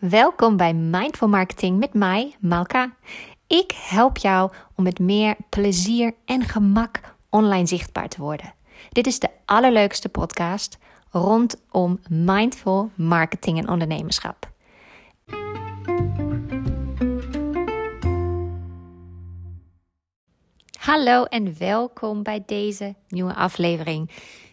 Welkom bij Mindful Marketing met mij, Malka. Ik help jou om met meer plezier en gemak online zichtbaar te worden. Dit is de allerleukste podcast rondom mindful marketing en ondernemerschap. Hallo en welkom bij deze nieuwe aflevering.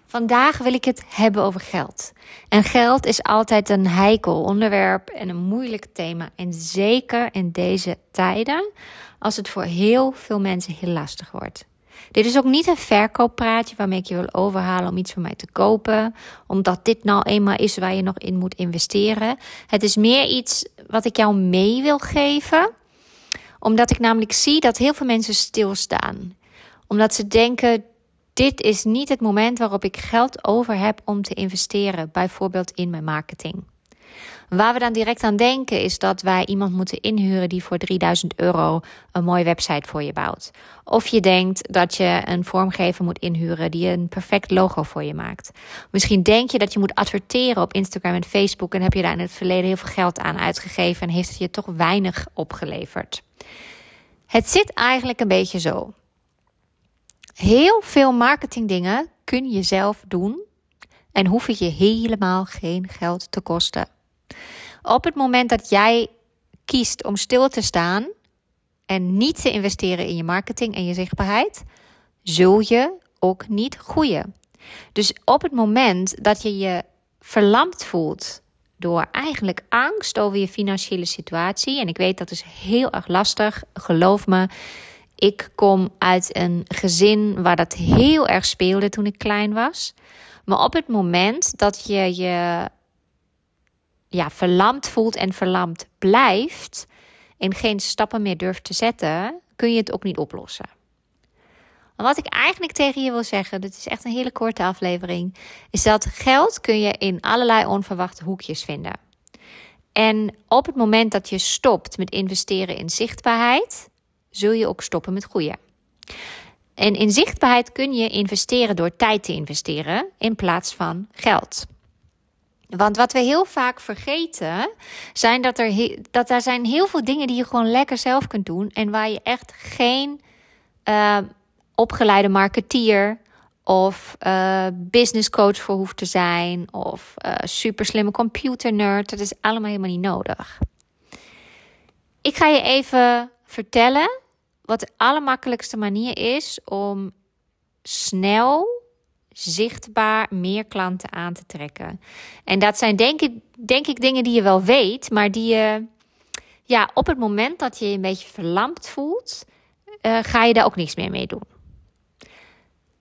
Vandaag wil ik het hebben over geld. En geld is altijd een heikel onderwerp en een moeilijk thema. En zeker in deze tijden, als het voor heel veel mensen heel lastig wordt. Dit is ook niet een verkooppraatje waarmee ik je wil overhalen om iets van mij te kopen, omdat dit nou eenmaal is waar je nog in moet investeren. Het is meer iets wat ik jou mee wil geven, omdat ik namelijk zie dat heel veel mensen stilstaan. Omdat ze denken, dit is niet het moment waarop ik geld over heb om te investeren, bijvoorbeeld in mijn marketing. Waar we dan direct aan denken is dat wij iemand moeten inhuren die voor 3000 euro een mooie website voor je bouwt. Of je denkt dat je een vormgever moet inhuren die een perfect logo voor je maakt. Misschien denk je dat je moet adverteren op Instagram en Facebook en heb je daar in het verleden heel veel geld aan uitgegeven en heeft het je toch weinig opgeleverd. Het zit eigenlijk een beetje zo. Heel veel marketingdingen kun je zelf doen en hoef je helemaal geen geld te kosten. Op het moment dat jij kiest om stil te staan en niet te investeren in je marketing en je zichtbaarheid, zul je ook niet groeien. Dus op het moment dat je je verlamd voelt door eigenlijk angst over je financiële situatie, en ik weet dat is heel erg lastig, geloof me. Ik kom uit een gezin waar dat heel erg speelde toen ik klein was. Maar op het moment dat je je ja, verlamd voelt en verlamd blijft en geen stappen meer durft te zetten, kun je het ook niet oplossen. wat ik eigenlijk tegen je wil zeggen, dit is echt een hele korte aflevering, is dat geld kun je in allerlei onverwachte hoekjes vinden. En op het moment dat je stopt met investeren in zichtbaarheid, zul je ook stoppen met groeien. En in zichtbaarheid kun je investeren door tijd te investeren in plaats van geld. Want wat we heel vaak vergeten, zijn dat er, dat er zijn heel veel dingen die je gewoon lekker zelf kunt doen. En waar je echt geen uh, opgeleide marketeer of uh, business coach voor hoeft te zijn. Of uh, super slimme computer nerd. Dat is allemaal helemaal niet nodig. Ik ga je even vertellen wat de allermakkelijkste manier is om snel zichtbaar meer klanten aan te trekken. En dat zijn denk ik, denk ik dingen die je wel weet, maar die je ja, op het moment dat je je een beetje verlamd voelt, uh, ga je daar ook niks meer mee doen.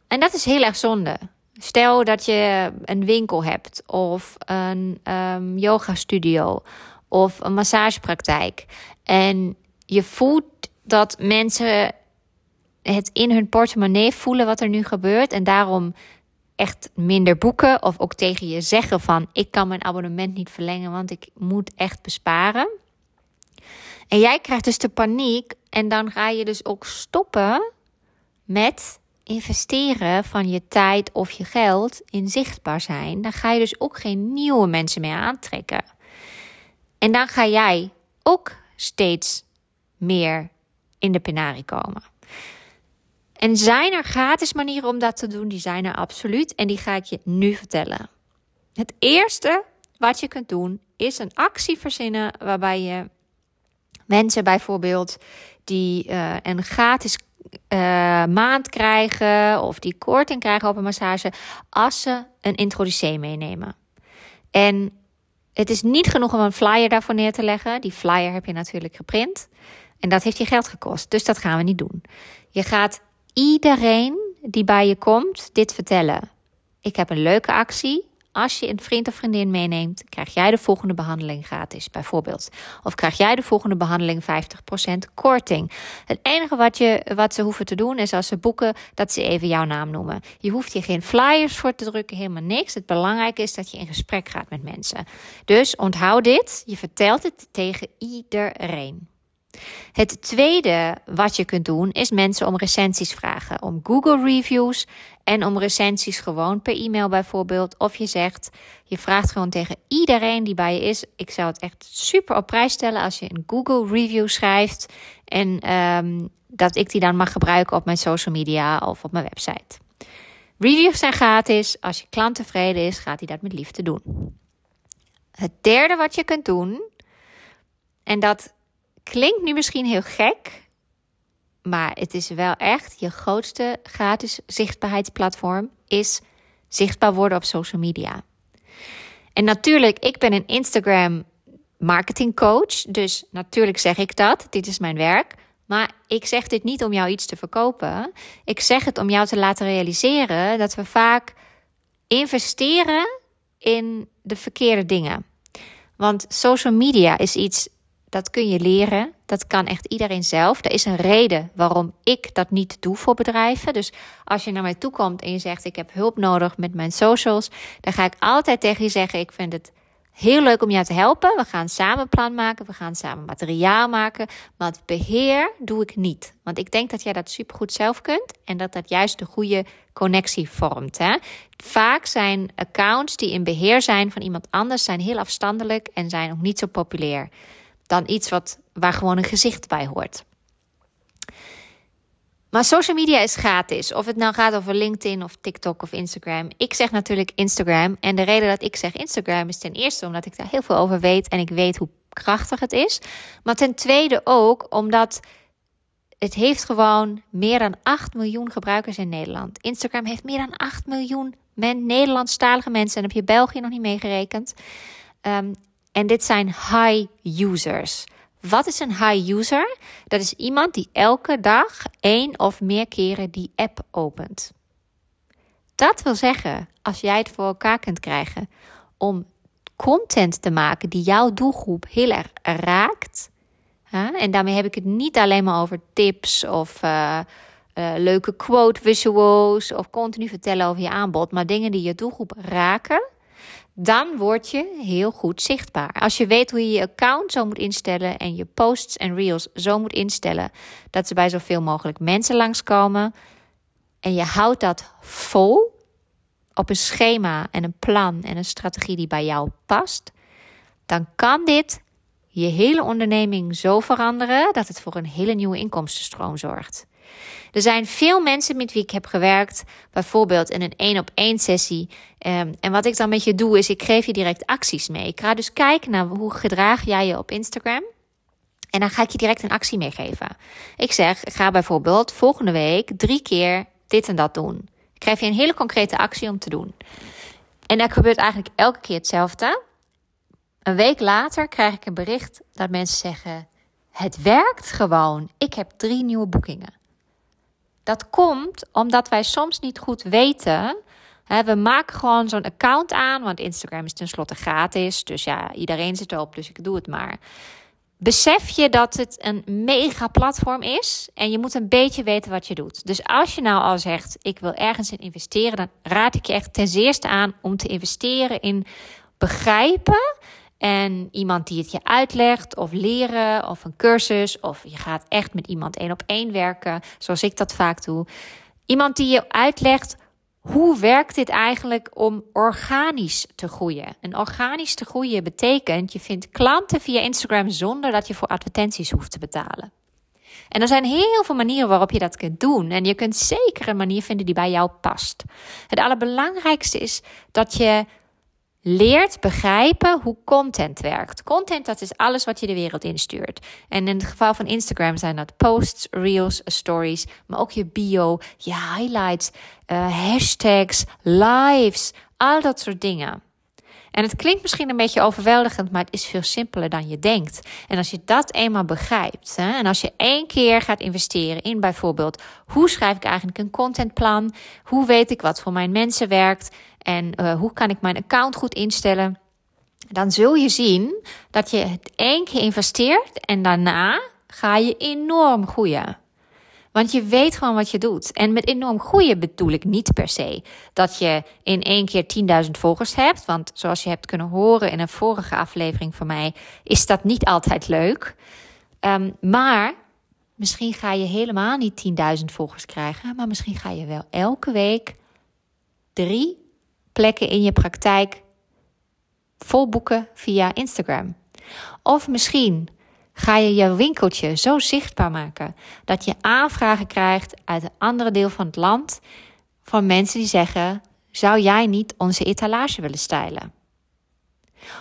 En dat is heel erg zonde. Stel dat je een winkel hebt of een um, yoga studio of een massagepraktijk en je voelt dat mensen het in hun portemonnee voelen wat er nu gebeurt en daarom echt minder boeken of ook tegen je zeggen van ik kan mijn abonnement niet verlengen want ik moet echt besparen. En jij krijgt dus de paniek en dan ga je dus ook stoppen met investeren van je tijd of je geld in zichtbaar zijn. Dan ga je dus ook geen nieuwe mensen meer aantrekken. En dan ga jij ook steeds meer de penarie komen. En zijn er gratis manieren om dat te doen? Die zijn er absoluut. En die ga ik je nu vertellen. Het eerste wat je kunt doen is een actie verzinnen waarbij je mensen bijvoorbeeld die uh, een gratis uh, maand krijgen of die korting krijgen op een massage als ze een introducee meenemen. En het is niet genoeg om een flyer daarvoor neer te leggen. Die flyer heb je natuurlijk geprint. En dat heeft je geld gekost. Dus dat gaan we niet doen. Je gaat iedereen die bij je komt dit vertellen. Ik heb een leuke actie. Als je een vriend of vriendin meeneemt, krijg jij de volgende behandeling gratis, bijvoorbeeld. Of krijg jij de volgende behandeling 50% korting. Het enige wat, je, wat ze hoeven te doen is als ze boeken, dat ze even jouw naam noemen. Je hoeft hier geen flyers voor te drukken, helemaal niks. Het belangrijke is dat je in gesprek gaat met mensen. Dus onthoud dit, je vertelt het tegen iedereen. Het tweede wat je kunt doen is mensen om recensies vragen, om Google reviews en om recensies gewoon per e-mail bijvoorbeeld. Of je zegt, je vraagt gewoon tegen iedereen die bij je is. Ik zou het echt super op prijs stellen als je een Google review schrijft en um, dat ik die dan mag gebruiken op mijn social media of op mijn website. Reviews zijn gratis. Als je klant tevreden is, gaat hij dat met liefde doen. Het derde wat je kunt doen, en dat klinkt nu misschien heel gek, maar het is wel echt je grootste gratis zichtbaarheidsplatform, is zichtbaar worden op social media. En natuurlijk, ik ben een Instagram marketing coach, dus natuurlijk zeg ik dat. Dit is mijn werk. Maar ik zeg dit niet om jou iets te verkopen. Ik zeg het om jou te laten realiseren dat we vaak investeren in de verkeerde dingen. Want social media is iets dat kun je leren. Dat kan echt iedereen zelf. Er is een reden waarom ik dat niet doe voor bedrijven. Dus als je naar mij toe komt en je zegt: Ik heb hulp nodig met mijn socials, dan ga ik altijd tegen je zeggen: Ik vind het heel leuk om jou te helpen. We gaan samen plan maken. We gaan samen materiaal maken. Maar het beheer doe ik niet. Want ik denk dat jij dat supergoed zelf kunt. En dat dat juist de goede connectie vormt. Hè? Vaak zijn accounts die in beheer zijn van iemand anders... zijn heel afstandelijk en zijn nog niet zo populair. Dan iets wat, waar gewoon een gezicht bij hoort. Maar social media is gratis. Of het nou gaat over LinkedIn of TikTok of Instagram. Ik zeg natuurlijk Instagram. En de reden dat ik zeg Instagram is ten eerste omdat ik daar heel veel over weet en ik weet hoe krachtig het is. Maar ten tweede ook omdat het heeft gewoon meer dan 8 miljoen gebruikers in Nederland. Instagram heeft meer dan 8 miljoen men, Nederlandstalige mensen. En heb je België nog niet meegerekend. Um, en dit zijn high users. Wat is een high user? Dat is iemand die elke dag één of meer keren die app opent. Dat wil zeggen, als jij het voor elkaar kunt krijgen om content te maken die jouw doelgroep heel erg raakt. Hè? En daarmee heb ik het niet alleen maar over tips of uh, uh, leuke quote visuals of continu vertellen over je aanbod, maar dingen die je doelgroep raken dan word je heel goed zichtbaar. Als je weet hoe je je account zo moet instellen en je posts en reels zo moet instellen dat ze bij zoveel mogelijk mensen langskomen en je houdt dat vol op een schema en een plan en een strategie die bij jou past, dan kan dit je hele onderneming zo veranderen dat het voor een hele nieuwe inkomstenstroom zorgt. Er zijn veel mensen met wie ik heb gewerkt, bijvoorbeeld in een één op één sessie. Um, en wat ik dan met je doe, is ik geef je direct acties mee. Ik ga dus kijken naar hoe gedraag jij je op Instagram. En dan ga ik je direct een actie meegeven. Ik zeg, ga bijvoorbeeld volgende week drie keer dit en dat doen. Ik geef je een hele concrete actie om te doen. En dat gebeurt eigenlijk elke keer hetzelfde. Een week later krijg ik een bericht dat mensen zeggen: Het werkt gewoon. Ik heb drie nieuwe boekingen. Dat komt omdat wij soms niet goed weten. We maken gewoon zo'n account aan, want Instagram is tenslotte gratis. Dus ja, iedereen zit erop, dus ik doe het maar. Besef je dat het een mega platform is en je moet een beetje weten wat je doet. Dus als je nou al zegt, ik wil ergens in investeren, dan raad ik je echt ten eerste aan om te investeren in begrijpen en iemand die het je uitlegt of leren of een cursus of je gaat echt met iemand één op één werken, zoals ik dat vaak doe. Iemand die je uitlegt hoe werkt dit eigenlijk om organisch te groeien? En organisch te groeien betekent je vindt klanten via Instagram zonder dat je voor advertenties hoeft te betalen. En er zijn heel veel manieren waarop je dat kunt doen. En je kunt zeker een manier vinden die bij jou past. Het allerbelangrijkste is dat je leert begrijpen hoe content werkt. Content, dat is alles wat je de wereld instuurt. En in het geval van Instagram zijn dat posts, reels, stories, maar ook je bio, je highlights, uh, hashtags, lives, al dat soort dingen. En het klinkt misschien een beetje overweldigend, maar het is veel simpeler dan je denkt. En als je dat eenmaal begrijpt, hè, en als je één keer gaat investeren in bijvoorbeeld hoe schrijf ik eigenlijk een contentplan, hoe weet ik wat voor mijn mensen werkt en uh, hoe kan ik mijn account goed instellen, dan zul je zien dat je het één keer investeert en daarna ga je enorm groeien. Want je weet gewoon wat je doet. En met enorm groeien bedoel ik niet per se dat je in één keer 10.000 volgers hebt. Want zoals je hebt kunnen horen in een vorige aflevering van mij, is dat niet altijd leuk. Ehm, maar misschien ga je helemaal niet 10.000 volgers krijgen, maar misschien ga je wel elke week drie plekken in je praktijk vol boeken via Instagram. Of misschien ga je je winkeltje zo zichtbaar maken dat je aanvragen krijgt uit een andere deel van het land van mensen die zeggen: Zou jij niet onze etalage willen stylen?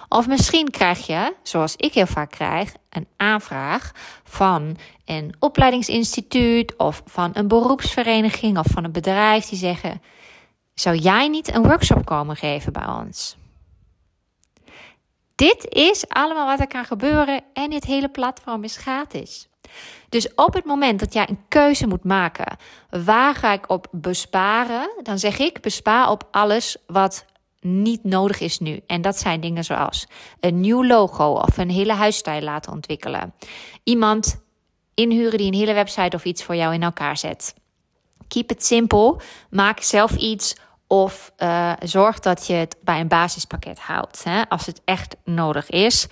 Of misschien krijg je, zoals ik heel vaak krijg, een aanvraag van een opleidingsinstituut of van een beroepsvereniging of van een bedrijf die zeggen: Zou jij niet een workshop komen geven bij ons? Dit is allemaal wat er kan gebeuren en dit hele platform is gratis. Dus op het moment dat jij een keuze moet maken, waar ga ik op besparen? Dan zeg ik bespaar op alles wat niet nodig is nu. En dat zijn dingen zoals een nieuw logo of een hele huisstijl laten ontwikkelen. Iemand inhuren die een hele website of iets voor jou in elkaar zet. Keep it simple. Maak zelf iets of uh, zorg dat je het bij een basispakket houdt. Hè, als het echt nodig is.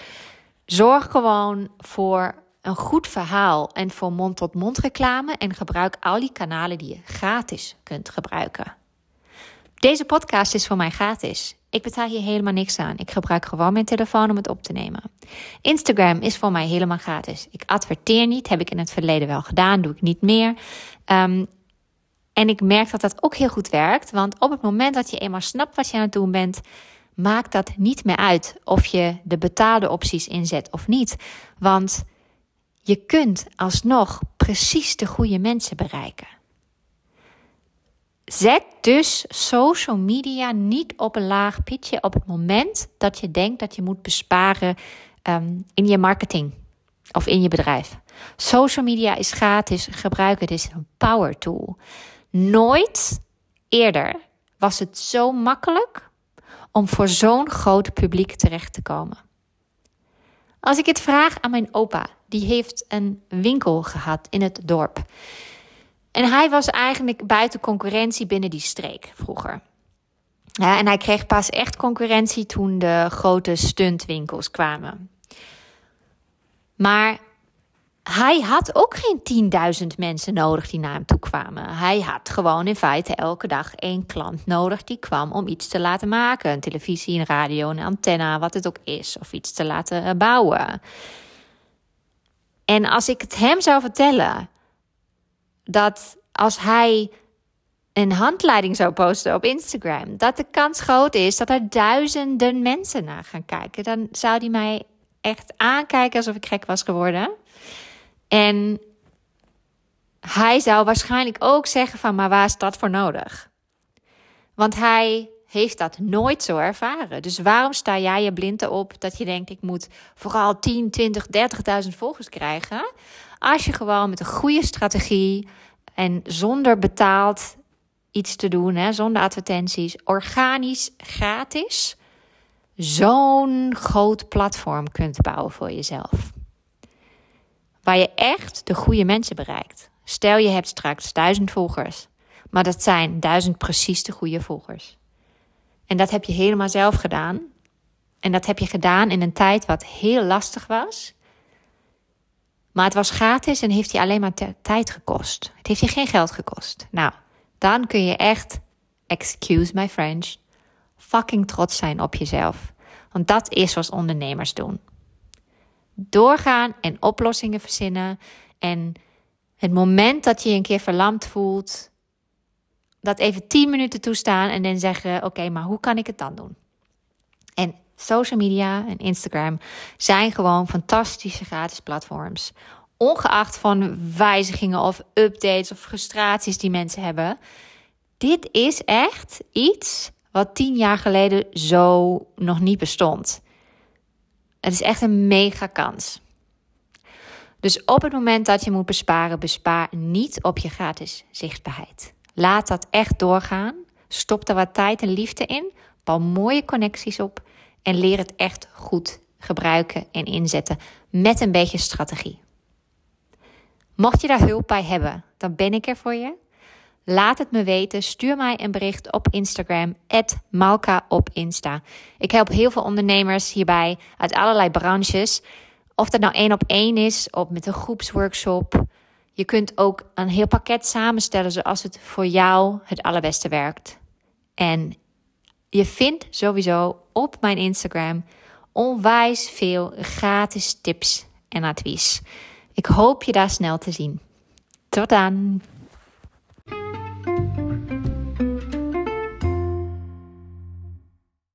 Zorg gewoon voor een goed verhaal en voor mond-tot-mond reclame. En gebruik al die kanalen die je gratis kunt gebruiken. Deze podcast is voor mij gratis. Ik betaal hier helemaal niks aan. Ik gebruik gewoon mijn telefoon om het op te nemen. Instagram is voor mij helemaal gratis. Ik adverteer niet. Heb ik in het verleden wel gedaan. Doe ik niet meer. Um, en ik merk dat dat ook heel goed werkt. Want op het moment dat je eenmaal snapt wat je aan het doen bent, maakt dat niet meer uit of je de betaalde opties inzet of niet. Want je kunt alsnog precies de goede mensen bereiken. Zet dus social media niet op een laag pitje op het moment dat je denkt dat je moet besparen um, in je marketing of in je bedrijf. Social media is gratis, gebruik het, is een power tool. Nooit eerder was het zo makkelijk om voor zo'n groot publiek terecht te komen. Als ik het vraag aan mijn opa, die heeft een winkel gehad in het dorp. En hij was eigenlijk buiten concurrentie binnen die streek vroeger. Ja, en hij kreeg pas echt concurrentie toen de grote stuntwinkels kwamen. Maar hij had ook geen 10.000 mensen nodig die naar hem toe kwamen. Hij had gewoon in feite elke dag één klant nodig die kwam om iets te laten maken. Een televisie, een radio, een antenne, wat het ook is. Of iets te laten eh, bouwen. En als ik het hem zou vertellen dat als hij een handleiding zou posten op Instagram, dat de kans groot is dat er duizenden mensen naar gaan kijken, dan zou hij mij echt aankijken alsof ik gek was geworden. En hij zou waarschijnlijk ook zeggen van, maar waar is dat voor nodig? Want hij heeft dat nooit zo ervaren. Dus waarom sta jij je blind op dat je denkt, ik moet vooral 10, 20, 30.000 volgers krijgen? Als je gewoon met een goede strategie en zonder betaald iets te doen, hè, zonder advertenties, organisch, gratis, zo'n groot platform kunt bouwen voor jezelf. Waar je echt de goede mensen bereikt. Stel je hebt straks duizend volgers. Maar dat zijn duizend precies de goede volgers. En dat heb je helemaal zelf gedaan. En dat heb je gedaan in een tijd wat heel lastig was. Maar het was gratis en heeft je alleen maar tijd gekost. Het heeft je geen geld gekost. Nou, dan kun je echt, excuse my French, fucking trots zijn op jezelf. Want dat is wat ondernemers doen doorgaan en oplossingen verzinnen. En het moment dat je je een keer verlamd voelt, dat even 10 minuten toestaan en dan zeggen: Oké, maar hoe kan ik het dan doen? En social media en Instagram zijn gewoon fantastische gratis platforms. Ongeacht van wijzigingen of updates of frustraties die mensen hebben. Dit is echt iets wat tien jaar geleden zo nog niet bestond. Het is echt een mega kans. Dus op het moment dat je moet besparen, bespaar niet op je gratis zichtbaarheid. Laat dat echt doorgaan. Stop er wat tijd en liefde in. Bouw mooie connecties op. En leer het echt goed gebruiken en inzetten met een beetje strategie. Mocht je daar hulp bij hebben, dan ben ik er voor je. Laat het me weten. Stuur mij een bericht op Instagram, Malka op Insta. Ik help heel veel ondernemers hierbij uit allerlei branches Of dat nou één op één is of met een groepsworkshop. Je kunt ook een heel pakket samenstellen zoals het voor jou het allerbeste werkt. En je vindt sowieso op mijn Instagram onwijs veel gratis tips en advies. Ik hoop je daar snel te zien. Tot dan!